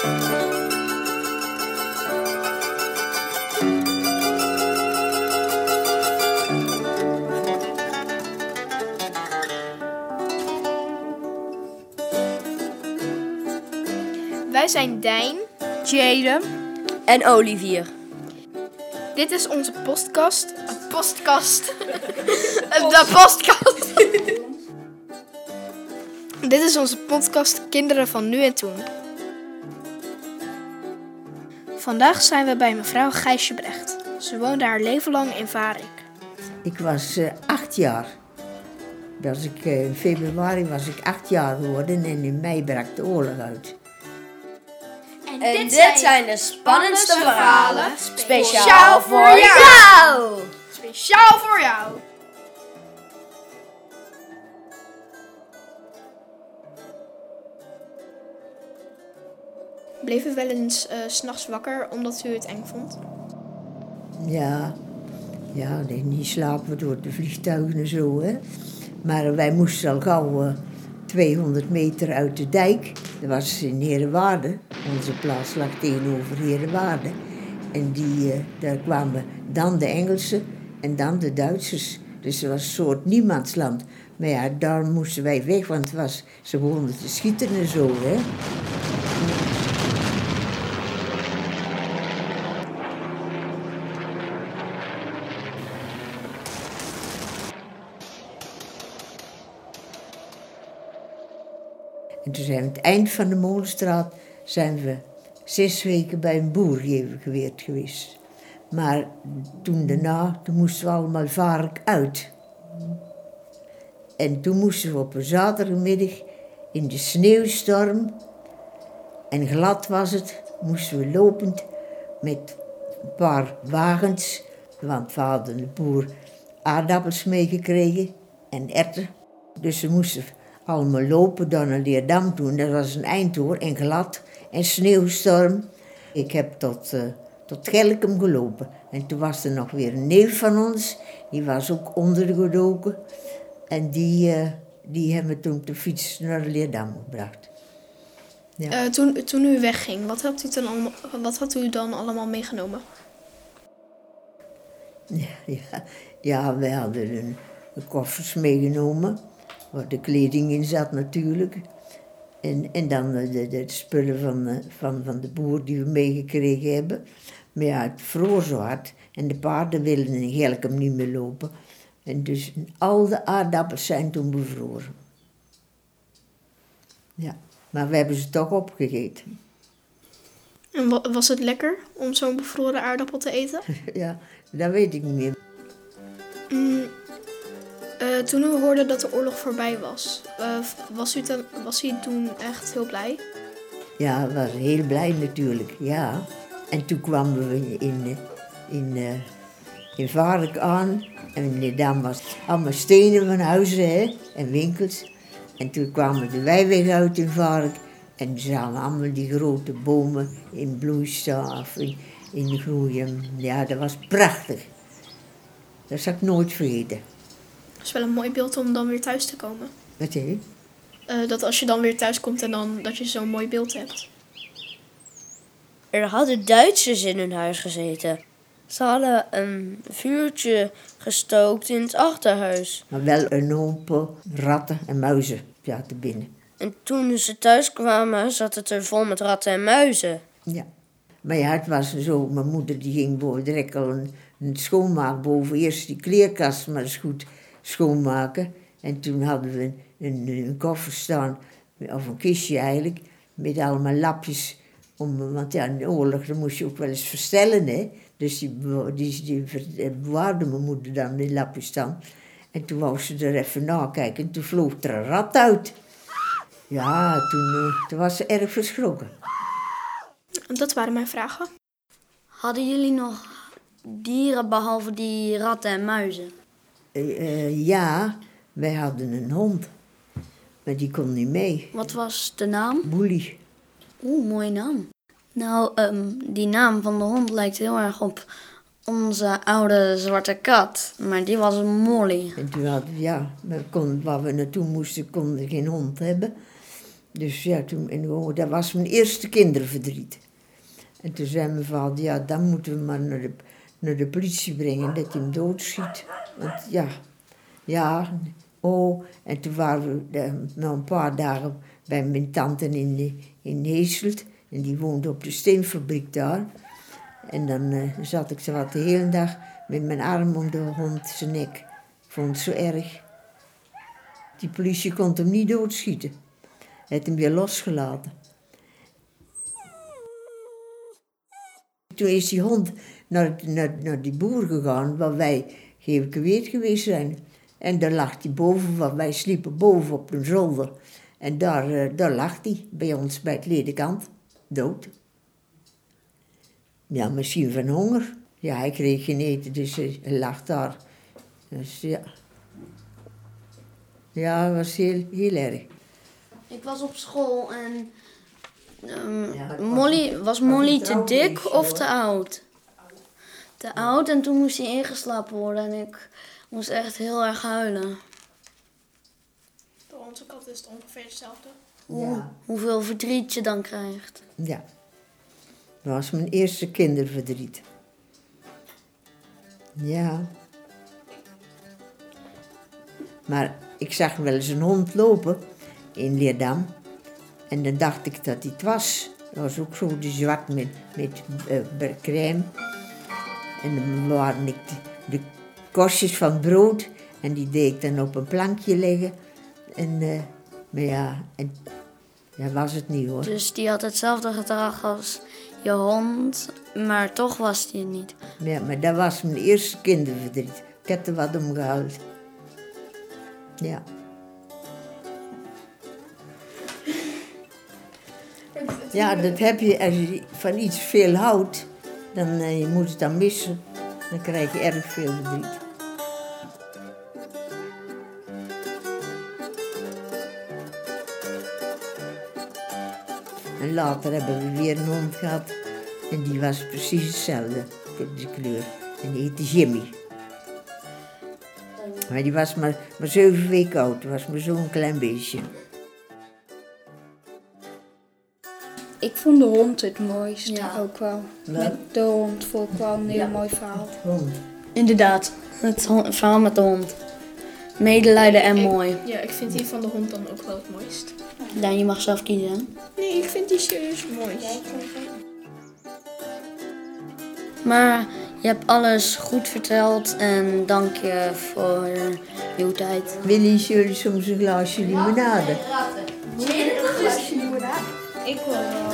Wij zijn Dijn. Jaden en Olivier. Dit is onze postkast. Een postkast. De postkast. Dit is onze podcast Kinderen van Nu en Toen. Vandaag zijn we bij mevrouw Gijsje Brecht. Ze woonde haar leven lang in Varik. Ik was eh, acht jaar. Was ik, eh, in februari was ik acht jaar geworden en in mei brak de oorlog uit. En dit zijn de spannendste verhalen speciaal Speciaal voor voor jou. Speciaal voor jou. Bleef u wel eens eh, s s'nachts wakker omdat u het eng vond? Ja, ja niet slapen door de vliegtuigen en zo. Hè. Maar wij moesten al gauw eh, 200 meter uit de dijk. Dat was in Herenwaarde. Onze plaats lag tegenover Herenwaarde. En die, eh, daar kwamen dan de Engelsen en dan de Duitsers. Dus het was een soort niemandsland. Maar ja, daar moesten wij weg, want het was, ze woonden te schieten en zo. Hè. En toen zijn we aan het eind van de Molenstraat zijn we zes weken bij een boer geweerd geweest. Maar toen daarna, toen moesten we allemaal vark uit. En toen moesten we op een zaterdagmiddag in de sneeuwstorm, en glad was het, moesten we lopend met een paar wagens, want we hadden de boer aardappels meegekregen en erwten. Dus we moesten allemaal lopen dan naar Leerdam toen. Dat was een eind hoor, en glad en sneeuwstorm. Ik heb tot, eh tot Gelkum gelopen. En toen was er nog weer een neef van ons, die was ook ondergedoken. En die, eh, die hebben me toen op de fiets naar Leerdam gebracht. Ja. Eh, toen, toen u wegging, wat had u, dan allemaal, wat had u dan allemaal meegenomen? Ja, ja, ja wij hadden een, een koffers meegenomen, waar de kleding in zat natuurlijk. En, en dan eh, de, de, spullen van, eh, van, van de boer die we meegekregen hebben. Maar ja, het vroor zo hard en de paarden wilden in Gelkum niet meer lopen. En dus al de aardappels zijn toen bevroren. Ja, maar we hebben ze toch opgegeten. En wa- was het lekker om zo'n bevroren aardappel te eten? ja, dat weet ik niet meer. Mm, eh, toen u hoorde dat de oorlog voorbij was, eh, was, u dan, was u toen echt heel blij? Ja, we waren heel blij natuurlijk, ja. En toen kwamen we in, in, eh, in Vark aan. En Dam was allemaal stenen van huizen hè, en winkels. En toen kwamen de weiweg uit in Vark. En we zagen allemaal die grote bomen in bloei staan, of in, in groeien. Ja, dat was prachtig. Dat zal ik nooit vergeten. Dat is wel een mooi beeld om dan weer thuis te komen. Wat zeg je? Eh, dat als je dan weer thuis komt en dan dat je zo'n mooi beeld hebt. Er hadden Duitsers in hun huis gezeten. Ze hadden een vuurtje gestookt in het achterhuis. Maar wel een hoop ratten en muizen zaten binnen. En toen ze thuis kwamen, zat het er vol met ratten en muizen. Ja. Maar ja, het was zo, mijn moeder die ging boven direct al een, een schoonmaak boven. Eerst die kleerkast maar eens goed schoonmaken. En toen hadden we een, een, een koffer staan, of een kistje eigenlijk, met allemaal lapjes. Om, want ja, in de oorlog dan moest je ook wel eens verstellen, hè. Dus die, bewa- die, die ver- bewaarde mijn moeder dan die lapjes dan. En toen wou ze er even nakijken en toen vloog er een rat uit. Ja, toen, eh, toen was ze erg verschrokken. Dat waren mijn vragen. Hadden jullie nog dieren behalve die ratten en muizen? Eh, eh, ja, wij hadden een hond. Maar die kon niet mee. Wat was de naam? Boelie. Oeh, mooie naam. Nou, ehm, die naam van de hond lijkt heel erg op onze oude zwarte kat. Maar die was Molly. En toen hadden we, ja, we kon, waar we naartoe moesten, konden geen hond hebben. Dus ja, toen, en gewoon, dat was mijn eerste kinderverdriet. En toen zei mijn vader, ja, dan moeten we maar naar de, naar de politie brengen, dat hij hem doodschiet. Want ja, ja, oh, en toen waren we na een paar dagen bij mijn tante in, in Heeselt. En die woonde op de steenfabriek daar. En dan eh, zat ik zo wat de hele dag met mijn arm om de hond zijn nek. Ik vond het zo erg. Die politie kon hem niet doodschieten. Hij had hem weer losgelaten. Toen is die hond naar, naar, naar die boer gegaan, waar wij weet geweest zijn. En daar lag hij boven, want wij sliepen boven op een zolder. En daar, eh, daar lag hij, bij ons bij het ledekant, dood. Ja, misschien van honger. Ja, hij kreeg geen eten, dus hij lag daar. Dus ja. Ja, het was heel, heel erg. Ik was op school en ehm, Ja, Molly, was Molly te dik of hoor. te oud? Te oud en toen moest hij ingeslapen worden en ik moest echt heel erg huilen. Bij onze kat is het ongeveer hetzelfde. Ja. Hoeveel verdriet je dan krijgt. Ja. Dat was mijn eerste kinderverdriet. Ja. Maar ik zag wel eens een hond lopen in Leerdam. En dan dacht ik dat hij het was. Dat was ook zo de zwart met, met eh, crème. En dan waren ik de, de korstjes van brood. En die deed ik dan op een plankje leggen. En, eh, maar ja, en, dat was het niet hoor. Dus die had hetzelfde gedrag als je hond, maar toch was die niet. Ja, maar dat was mijn eerste kinderverdriet. Ik heb er wat om gehuild. Ja. Ja, dat heb je als je van iets veel houdt, dan eh, je moet het dan missen. Dan krijg je erg veel verdriet. En later hebben we weer een hond gehad. En die was precies hetzelfde, de kleur. En die heette Jimmy. Maar die was maar, maar zeven weken oud. was maar zo'n klein beestje. Ik vond de hond het mooiste Ja. ook wel. Met de hond vond ik wel een heel Ja. mooi verhaal. Hond. Inderdaad, het verhaal met de hond. Medelijden en mooi. Ja, ik vind die van de hond dan ook wel het mooist. Daan, je mag zelf kiezen. hè? Nee, ik vind die serieus het mooist. Maar je hebt alles goed verteld en dank je voor uw tijd. Willen jullie soms een glaasje limonade? Ik wil wel.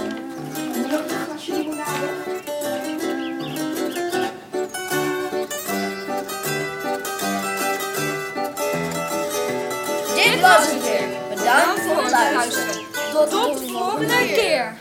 Dit was het weer. Bedankt voor het luisteren. Tot de volgende keer.